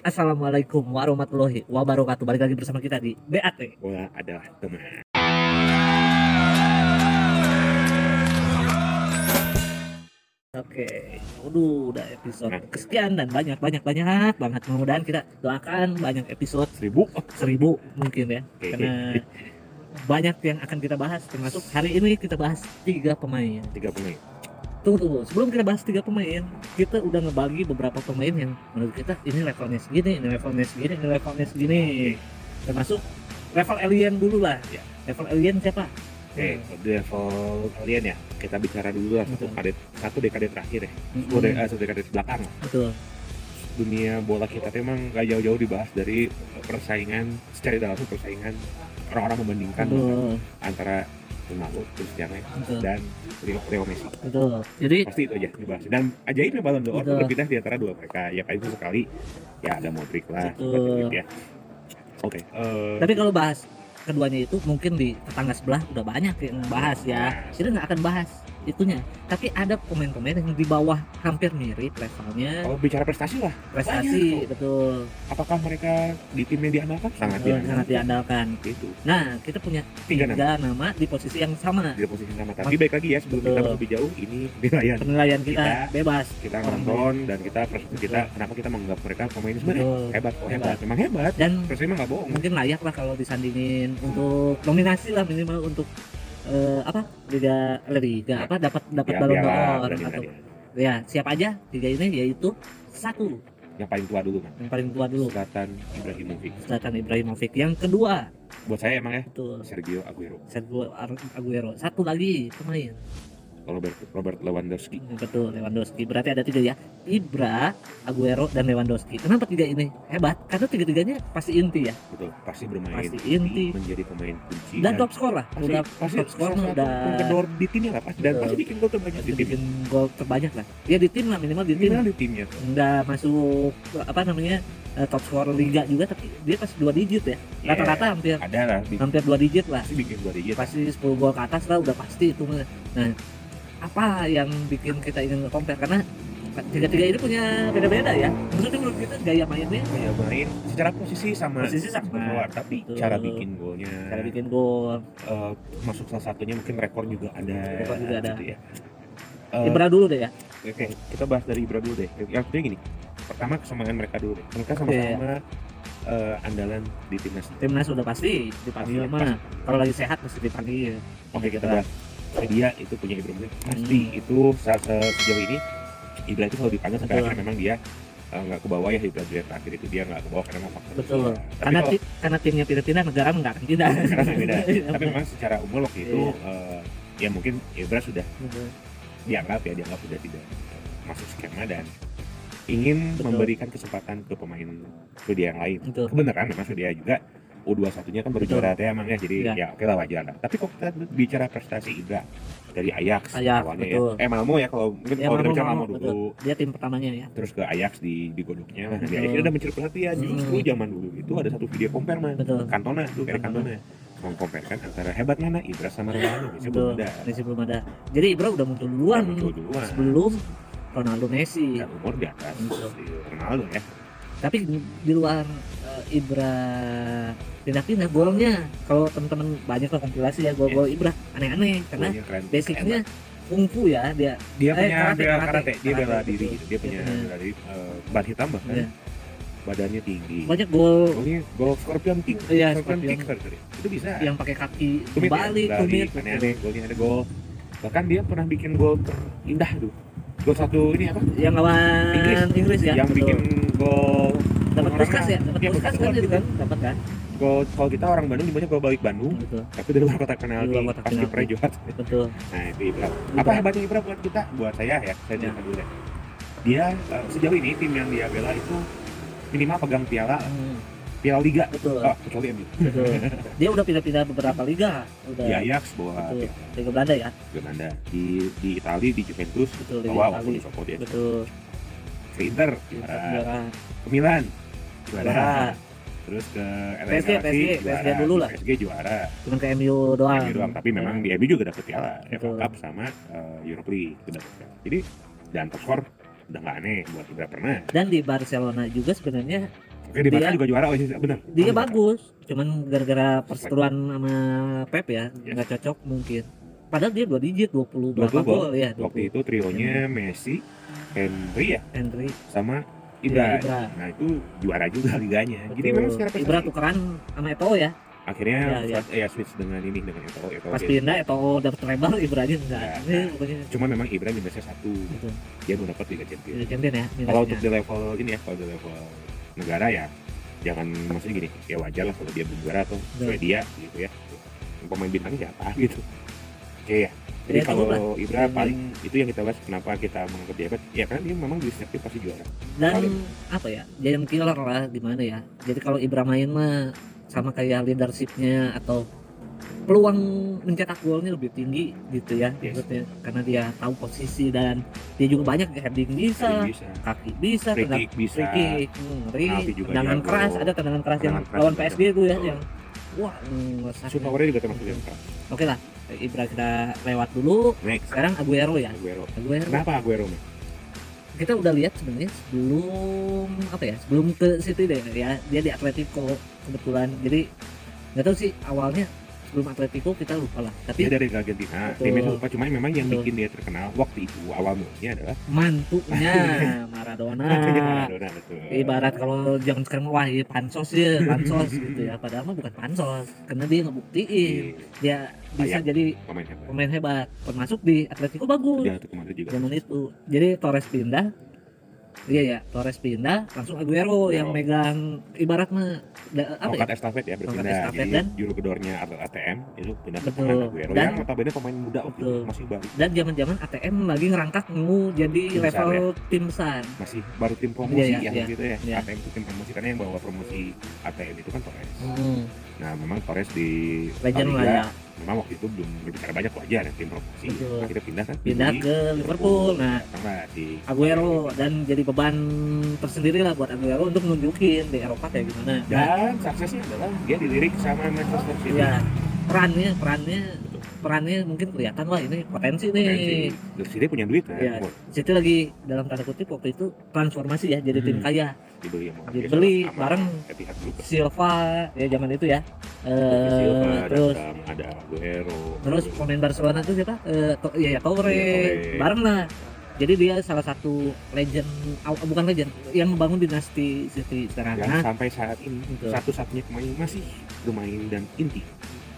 Assalamualaikum warahmatullahi wabarakatuh. Balik lagi bersama kita di BAT. Bola adalah teman. Oke, Waduh, udah episode Nah. kesekian dan banyak banyak banyak banget. Mudah-mudahan kita doakan banyak episode Seribu. seribu mungkin ya, Oke. karena banyak yang akan kita bahas. Termasuk hari ini kita bahas tiga pemain. Tiga pemain. Tunggu tunggu, sebelum kita bahas tiga pemain, kita udah ngebagi beberapa pemain yang menurut kita ini levelnya segini, ini levelnya segini, ini levelnya segini. Termasuk level alien dulu lah. Ya. Level alien siapa? Oke, di level kalian ya. Kita bicara dulu lah satu dekade satu dekade terakhir ya. Hmm, Satu dekade, satu dekade belakang. Betul. Dunia bola kita tuh emang gak jauh-jauh dibahas dari persaingan secara dalam persaingan orang-orang membandingkan Betul. antara Ronaldo, Cristiano Betul. dan Leo, Leo Messi. Betul. Jadi Pasti itu aja dibahas. Dan ajaibnya Ballon d'Or berpindah di antara dua mereka. Ya kayak itu sekali ya ada Modric lah, Betul. Ya. Oke. eh, tapi kalau bahas keduanya itu mungkin di tetangga sebelah udah banyak yang bahas ya. Kita nggak akan bahas itunya. Tapi ada pemain-pemain yang di bawah hampir mirip levelnya kalau bicara prestasi lah, prestasi betul apakah mereka di timnya diandalkan? Sangat diandalkan. sangat diandalkan. Itu Nah kita punya tiga tiga, nama nama di posisi yang sama. di posisi sama. Tapi baik lagi ya sebelum kita Betul. lebih jauh ini penilaian Penilaian kita, Kita- bebas. kita nonton dan kita persepsi kita kenapa kita menganggap mereka pemain ini sebenarnya Betul. hebat, oh Hebat. hebat, memang hebat. Dan Terus emang nggak bohong. mungkin layak lah kalau disandingin untuk nominasi lah minimal untuk eh, apa? Liga liga apa? Dapat dapat Ya, balon d'or atau ya siapa aja tiga ini yaitu satu. Yang paling tua dulu kan, yang paling tua dulu. Zlatan Ibrahimovic. Zlatan Ibrahimovic. Yang kedua. Buat saya emang ya? Itu Sergio Aguero, Sergio Aguero. Satu lagi pemain Robert Robert Lewandowski. betul Lewandowski. Berarti ada tiga ya. Ibra Aguero dan Lewandowski. Kenapa tiga ini? Hebat karena tiga tiganya pasti inti ya. Betul, pasti bermain Pasti inti. menjadi pemain kunci dan top skor lah. pasti, udah pasti top skor satu udah kedor di timnya lah. Pasti dan pasti bikin gol terbanyak di tim bikin gol terbanyak lah. Ya di tim lah minimal di tim. Minimal di timnya. Nggak masuk apa namanya eh, top skor liga juga tapi dia pasti dua digit ya. Ya, rata-rata hampir ada lah. hampir dua digit lah. Pasti bikin dua digit. Pasti 10 gol ke atas lah udah pasti itu nah apa yang bikin kita ingin compare karena tiga-tiga ini punya beda-beda ya. Maksudnya menurut kita gaya mainnya kayak main secara posisi sama posisi sama. keluar tapi Betul. cara bikin golnya. Cara bikin gol. Eh, masuk salah satunya mungkin rekor juga ada Rekor juga ada. gitu ya. Eh, Ibra dulu deh ya. Oke kita bahas dari Ibra dulu deh. Yang kedua gini pertama kesamaan mereka dulu deh. Mereka sama-sama eh, andalan di timnas. Timnas udah pasti dipanggil Pasti, mah kalau lagi sehat pasti dipanggil. Oke kita bahas. Dia itu punya Ibrahimovic. Pasti itu saat se- sejauh ini Ibra itu selalu dipanggil sampai Betul. akhirnya memang dia eh, nggak ke bawah ya Ibra dia terakhir itu dia nggak ke bawah karena memang faktor betul. Tapi karena kalau ti- karena timnya pindah-pindah negara nggak akan karena beda. Iya, Tapi memang secara umur waktu itu eh, ya mungkin Ibra sudah betul. dianggap ya dianggap sudah tidak eh, masuk skema dan ingin Betul. memberikan kesempatan ke pemain Swedia yang lain. Betul. Kebenaran memang Swedia juga U21-nya kan baru juara ya emang ya jadi Iya. ya oke lah wajar lah. Tapi kalau kita bicara prestasi Ibra dari Ajax, Ajax, awalnya betul. ya. Eh Malmo ya kalau mungkin Ya, kalau Malmo, bicara Malmo, Malmo betul. dulu dia tim pertamanya ya terus ke Ajax di di godoknya nah, di. Ajax udah mencuri perhatian justru Hmm. zaman dulu itu ada satu video compare mah betul Cantona tuh kayak Cantona. Cantona mengkomparkan antara hebat mana Ibra sama Ronaldo Messi betul belum ada Messi belum ada jadi Ibra udah muncul duluan Udah muncul duluan. sebelum Ronaldo Messi dan umur di atas Ronaldo ya tapi di luar Ibra pindah-pindah golnya. Kalau teman-teman banyak lah kompilasi ya gol-gol Ibra. Aneh-aneh karena basicnya kungfu ya dia dia eh, punya karate, bela karate. karate, dia bela Karate, diri. Gitu. dia punya punya- bela diri. Eh, ban hitam bahkan. Iya. badannya tinggi. Banyak gol golnya gol scorpion kick. Iya, scorpion scorpion. kick sorry, sorry. itu bisa. Yang pakai kaki ya, kembali balik, tumit. aneh-aneh. Golnya ada gol. Bahkan dia pernah bikin gol terindah tuh. Gol satu ini apa? Yang lawan Inggris. Inggris, ya. Yang betul. bikin gol puskas ya? Dapat Iya, puskas kan kan? Dapat kan? Gol kalau kita orang Bandung nyebutnya gol balik Bandung. Betul. Tapi dari luar kotak penalti Di luar kotak pas penalti. kipernya Johar betul. Nah itu Ibra. apa hebatnya Ibra buat kita? Buat saya ya saya Ya. cerita dulu deh dia eh, sejauh ini tim yang dia bela itu minimal pegang piala Hmm, piala liga. Betul. Oh, kecuali MU betul. Dia udah pindah-pindah bebeberapa liga. Udah. Di Ajax bawa betul. Liga Belanda ya? Belanda. Di di Itali di Juventus. Betul bawa Itali. di Sopot ya betul. Ke Inter. Juara juara ke Milan juara. Juara terus ke PSG, PSG, PSG dulu lah. PSG juara. Cuma ke MU doang. MU doang tapi memang di MU juga dapet piala FA Betul. Cup sama uh, Europa League itu dapet piala. jadi dan top score udah nggak aneh buat Ibra pernah dan di Barcelona juga sebenarnya oke di Barca Dia- juga juara oh iya benar. dia Oh, bagus cuman gara-gara perseteruan sama Pep ya Yes. nggak cocok mungkin. Padahal dia dua digit 20 berapa 20 gol. ya waktu 20 itu trionya Messi Henry ya Henry. sama Ibra. Ibra. Nah itu juara juga liganya. Jadi betul. memang secara prestasi Ibra tukeran sama Eto'o ya akhirnya iya. switch- ya switch dengan ini dengan Eto'o Eto'o. pas pindah Eto'o dapet treble Ibra aja enggak Ya. pokoknya Cuma memang Ibra minusnya satu, gitu dia belum dapat Liga Champions. Liga Champion ya Kalau untuk di level ini ya, kalau di level negara ya jangan maksudnya gini, ya wajar lah kalau dia belum juara atau Betul. Swedia gitu ya. Pemain bintang siapa gitu. Oke ya. Jadi Ya, lah. kalau Ibra Yang- paling itu yang kita bahas kenapa kita menganggap dia hebat, ya karena dia memang di setiap tim pasti juara. dan paling. apa ya giant killer lah gimana ya jadi kalau Ibra main mah sama kayak leadershipnya atau peluang mencetak golnya lebih tinggi gitu ya Yes. maksudnya karena dia tahu posisi dan dia juga banyak heading bisa Jadi bisa, kaki bisa free kick bisa, free kick hmm, ngeri tendangan keras ada tendangan keras yang keras lawan PSG itu ya yang wah ngesak shoot powernya juga termasuk yang keras. oke lah Ibra kita lewat dulu Next, sekarang Aguero ya Aguero. Aguero Kenapa Aguero? Nih? kita udah lihat sebenarnya sebelum apa ya sebelum ke City deh ya dia di Atletico kebetulan jadi nggak tahu sih awalnya sebelum Atletico kita lupa lah Dia tapi dari Argentina, Betul. timnya lupa cuma memang yang Betul. bikin dia terkenal waktu itu awal mulanya adalah mantunya Maradona Maradona betul. ibarat kalau jangan sekarang wah ini pansos ya pansos gitu ya padahal mah bukan pansos karena dia ngebuktiin dia bisa jadi pemain hebat. pemain hebat termasuk di Atletico bagus Dia juga. zaman itu jadi Torres pindah iya ya Torres pindah langsung Aguero yang megang ibarat mah da- apa ya Tongkat estafet ya berpindah. Estafet Jadi dan- juru kedornya ATM itu pindah ke tangan Aguero Dan- yang notabene pemain muda waktu itu masih baru dan zaman zaman ATM lagi ngerangkak mau jadi Tim besar level tim besar masih baru tim promosi Iya, iya, yang iya. gitu ya. Iya. ATM itu tim promosi karena yang bawa promosi ATM itu kan Torres. hmm, Nah memang Torres di legend La lah ya memang waktu itu belum berbicara banyak wajar ya tim promosi. Betul. Akhirnya pindah kan pindah ke Liverpool nah Sama di Aguero dan jadi beban tersendiri lah buat Aguero untuk nunjukin di Eropa kayak gimana dan suksesnya adalah dia dilirik sama Manchester City. ya perannya perannya perannya mungkin kelihatan lah ini potensi nih. Potensi. City punya duit. Wah, City lagi dalam tanda kutip waktu itu transformasi ya jadi tim Hmm. kaya. Dibeli sama Dibeli bareng. Silva ya zaman itu ya. Silva, eh terus ada Aguero. terus pemain Barcelona itu siapa? Eh to, ya, ya Torre bareng lah. Jadi dia salah satu legend bukan legend yang membangun dinasti City sekarang. Dan nah sampai saat ini satu-satunya pemain yang masih bermain dan inti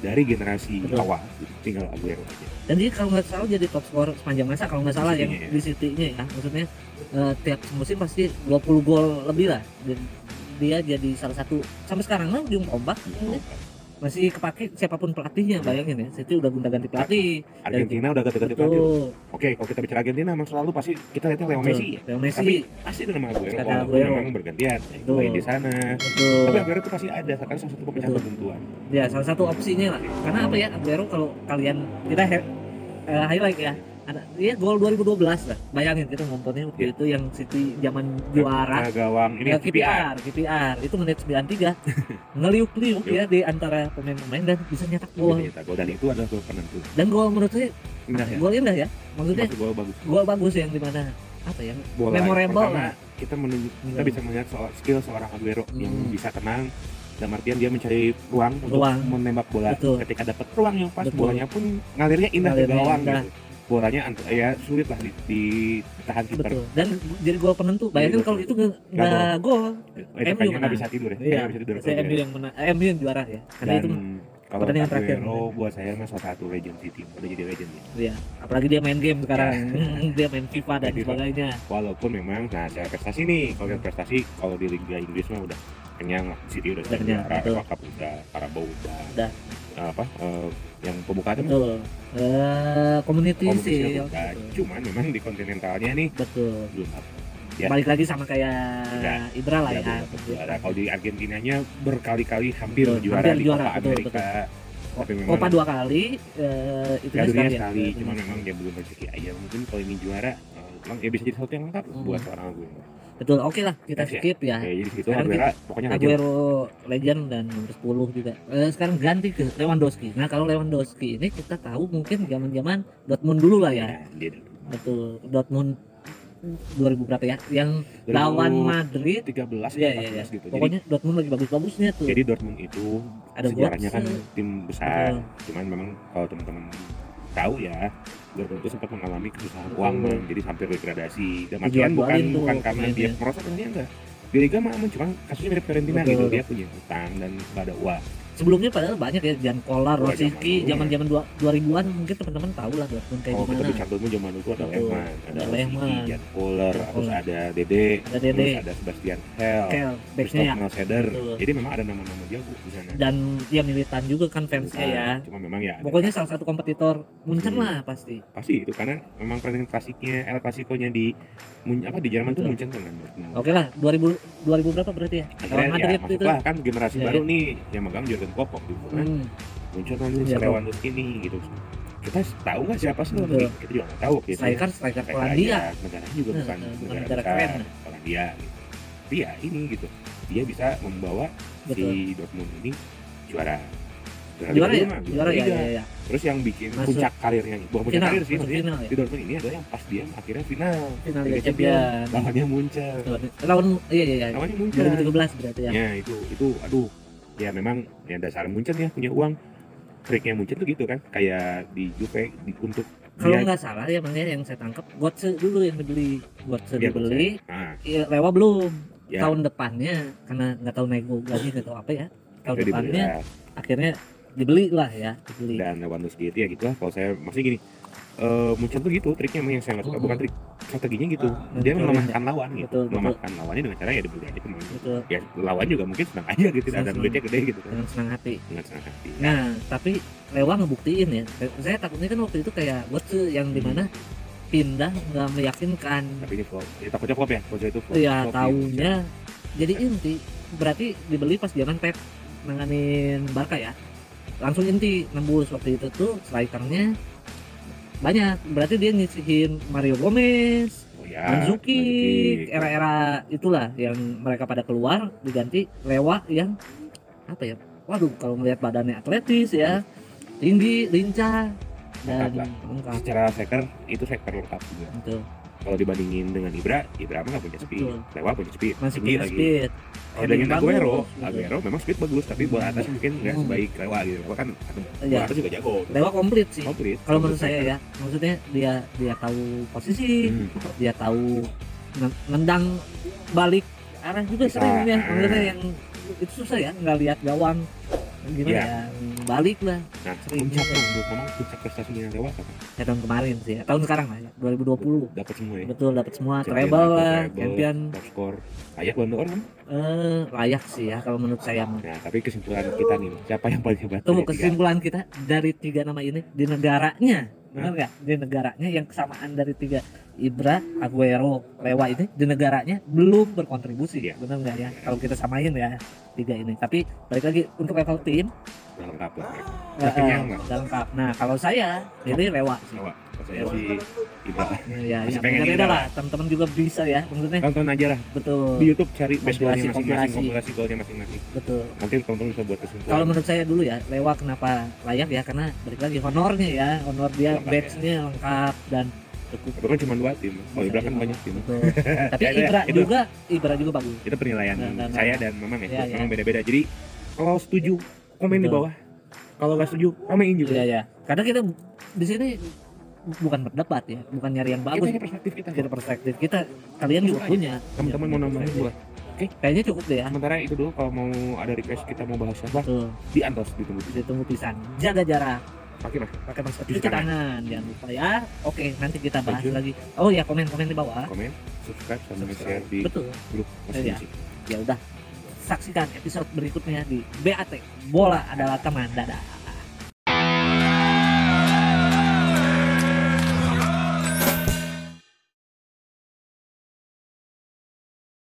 dari generasi Betul. awal tinggal Aguero aja. dan dia kalau nggak salah jadi top scorer sepanjang masa kalau nggak salah yang ya. di City-nya ya maksudnya eh, tiap musim pasti 20 gol lebih lah dan dia jadi salah satu sampai sekarang lah ujung tombak masih kepake siapa pun pelatihnya bayangin ya City udah gonta ganti pelatih Argentina udah ganti-ganti pelatih. betul Oke, kalau kita bicara Argentina memang selalu pasti kita lihatnya Leo. Messi. ya. Leo Messi Tapi pasti itu nama Aguero. Aguero. memang bergantian. Betul. Main di sana. betul Tapi Aguero itu pasti ada karena salah satu pemecah kebuntuan. ya salah satu opsinya lah karena apa ya Aguero kalau kalian kita eh, highlight ya ada dia gol 2012 lah bayangin kita nontonnya waktu Iya. itu yang City zaman juara gawang ini Ya, KPR. KPR, itu menit 93 ngeliuk-liuk ya di antara pemain-pemain dan bisa nyetak Bisa gol nyetak gol dan itu adalah gol penentu. dan gol menurut saya Indah ya. gol indah ya maksudnya Masuk gol bagus. gol bagus yang di mana apa ya Bola Memorable lah. kita menunjuk kita Iya. bisa melihat soal skill seorang Aguero yang Hmm. bisa tenang dalam artian dia mencari ruang, Ruang. untuk menembak bola Betul. ketika dapat ruang yang pas Betul. bolanya pun ngalirnya indah ke gawang gitu bolanya ya sulit lah di, ditahan kiper. Betul. Dan jadi gol penentu bayangin Iya, kalau itu nggak gol. Eh, MU nggak bisa tidur ya. Iya. Bisa tidur. Saya MU yang menang. Eh, MU yang juara ya. Karena dan itu kalau pertandingan terakhir. Aguero buat saya mah salah satu legend City udah jadi legend ya. Ya apalagi dia main game sekarang. Dia main FIFA dan sebagainya. Walaupun memang nah secara prestasi nih. Kalau prestasi kalau di Liga Inggris mah udah kenyang lah City udah Udah kenyang, betul. FA Cup udah Carabao udah Udah. apa eh, yang pembukaan betul eh community Community sih udah. cuman memang di kontinentalnya nih betul belum apa Ya. balik lagi sama kayak Udah. Ibra lah Ya, ya, kalau di Argentinanya berkali-kali hampir Betul, juara hampir di juara, Copa betul, Amerika tapi memang Copa dua kali eh, itu sekali ya. sekali Piala cuma dunia. memang dia belum rezeki aja mungkin kalau ini juara ya bisa jadi sesuatu yang lengkap Hmm. buat seorang Aguero betul oke lah kita ya. skip ya Oke, jadi situ Sekarang Aguero pokoknya Aguero legend dan nomor 10 juga Eh, sekarang ganti ke Lewandowski nah kalau Lewandowski ini kita tahu mungkin zaman zaman Dortmund dulu lah ya dia betul Dortmund 2000 berapa ya yang lawan Madrid 13 Iya iya iya. gitu. Jadi, Pokoknya Dortmund lagi bagus-bagusnya tuh. jadi Dortmund itu Ada sejarahnya kan tim besar. Betul. Cuman memang kalau teman-teman tahu ya Dortmund itu sempat mengalami kesusahan Betul. keuangan, jadi hampir degradasi. Dan artian bukan bukan karena dia pemainnya. merosot dia enggak. Di Liga mah cuma kasusnya mirip Fiorentina gitu. Dia punya utang dan nggak ada uang. Sebelumnya padahal banyak ya Jan Kolar, Oh, zaman zaman-zaman dua- 2000-an mungkin teman-teman tahu lah Dortmund kayak Oh, kita gimana. bicara dulu zaman dulu ada Betul. Lehmann, ada Lehmann. Jan Jan terus ada Dede, Ada Dede, terus ada Sebastian Hell, Kel, backnya ya. Seder. Jadi memang ada nama-nama jago di sana. Dan ya militan juga kan fansnya ya. Cuma memang ya Pokoknya salah satu kompetitor Munchen Hmm. lah pasti. pasti itu karena memang klasiknya El Clasico-nya di apa di Jerman tuh. Munchen tuh kan. Oke lah, 2000 2000 berapa berarti ya? Akhirnya ya Madrid itu. masuklah kan generasi Ya, baru nih yang megang Jurgen Klopp waktu itu kan. Hmm, Muncul kan Iya, si Lewandowski ini gitu. Kita tahu nggak siapa sih Lewandowski? Betul. Kita juga nggak tahu gitu. striker striker Polandia. aja, negaranya juga bukan nah, negara negara besar, keren. Polandia gitu. Tapi ya ini gitu. Dia bisa membawa si Dortmund ini juara. Juara Liga ya? mah, Juara ya, ya, ya. Terus yang bikin Masuk. puncak karirnya, bukan puncak karir sih, maksudnya final ya. di Dortmund ini adalah yang pas dia akhirnya final. Final Liga Liga Champion. Lawannya Munchen. Lawan iya iya iya. Lawannya Munchen. 2013 berarti ya. Ya itu itu aduh ya memang ya dasar Munchen ya punya uang. Triknya Munchen tuh gitu kan kayak di Juve di, untuk Kalau nggak salah ya makanya yang saya tangkap Götze dulu yang dibeli. Götze dia dibeli, Nah, ya, Lewa belum. ya Tahun depannya karena nggak tahu nego gaji nggak tahu apa ya. Tahun jadi depannya berat. akhirnya dibeli lah ya, dibeli. dan Lewandowski itu ya gitu lah kalau saya masih gini eh Munchen tuh gitu triknya yang saya nggak suka bukan trik strateginya gitu Ah, dia melemahkan lawan gitu Betul, betul. melemahkan lawannya dengan cara ya dibeli aja pemain Betul. ya lawan juga mungkin senang aja gitu ada Senang. duitnya gede gitu kan Dengan senang hati. dengan senang hati Nah, tapi Lewa ngebuktiin ya. Saya takutnya kan waktu itu kayak Götze yang di mana pindah nggak meyakinkan. tapi ini flop ya, takutnya flop ya kalau itu flop Iya, Flop tahunya jadi inti berarti dibeli pas zaman Pep nanganin Barca ya. Langsung inti nembus waktu itu tuh strikernya banyak. Berarti dia nyisihin Mario Gomez, Oh ya, Mandzukic. era-era itulah yang mereka pada keluar diganti Lewa yang apa ya? Waduh, kalau melihat badannya atletis ya, tinggi, lincah dan Lengkap secara striker itu striker lengkap juga Betul. kalau dibandingin dengan Ibra Ibra mah nggak punya speed Betul. Lewa punya speed Masih tinggi punya lagi speed. Kalau dengan Aguero. Aguero memang speed bagus tapi bola atas mungkin nggak Hmm. sebaik Lewa gitu. Lewa kan bola atas juga jago. Lewa komplit sih. komplit. Kalau menurut saya ya. Maksudnya dia dia tahu posisi Hmm. dia tahu nendang balik arah juga sering ya. Maksudnya yang itu susah ya nggak lihat gawang gimana Iya. ya. Balik lah. Nah puncak tuh menurut memang puncak prestasinya Lewa apa ya tahun kemarin sih ya. tahun sekarang lah ya 2020 dapat semua ya? Betul dapat semua. Treble lah champion. top score. Layak d'Or kan? Eh, layak sih ya kalau menurut saya nah tapi kesimpulan kita nih siapa yang paling hebat? Tunggu kesimpulan kita dari tiga nama ini di negaranya. Benar nggak? Di negaranya yang kesamaan dari tiga Ibra, Aguero, Lewa ini di negaranya belum berkontribusi. Iya. benar nggak ya? Kalau kita samain ya tiga ini. Tapi balik lagi untuk level tim Udah lengkap lah mereka. eh, Udah kenyang lah udah lengkap nah kalau saya ini Lewa sih. Lewa. Saya si Ibra ya, Masih ya pengen Ibra lah. Teman-teman juga bisa ya maksudnya. Tonton aja lah. Betul. Di YouTube cari best golnya masing-masing kompilasi. golnya masing-masing. Betul. Nanti teman-teman bisa buat kesimpulan. Kalau menurut saya dulu ya Lewa kenapa layak ya? Karena balik lagi honornya ya. Honor dia Lengkap ya. badge-nya lengkap dan itu kan cuma dua tim kalau Ibra kan banyak tim. Tapi Ya, ya, Ibra itu. juga Ibra juga bagus. itu penilaian Nah, nah, nah. saya dan memang ya, Iya, iya. memang beda-beda jadi kalau setuju komen di bawah kalau nggak setuju komenin juga Iya ya. Karena kita di sini bukan berdebat ya, bukan nyari yang kita bagus. ini perspektif kita Kita perspektif kita kalian juga Iya, punya. teman-teman mau Punya nambahin buat Kayaknya cukup deh ya. sementara itu dulu kalau mau ada request kita mau bahas apa di antos ditunggu di Ditunggu pisan. Jaga jarak. Pakai mah Pakai masker Cuci tangan. tangan. Jangan lupa ya. Oke, nanti kita bahas lagi. Oh ya, komen-komen di bawah. komen subscribe sama share di Betul. grup masing-masing Ya udah. Saksikan episode berikutnya di BAT. Bola adalah teman. Dadah.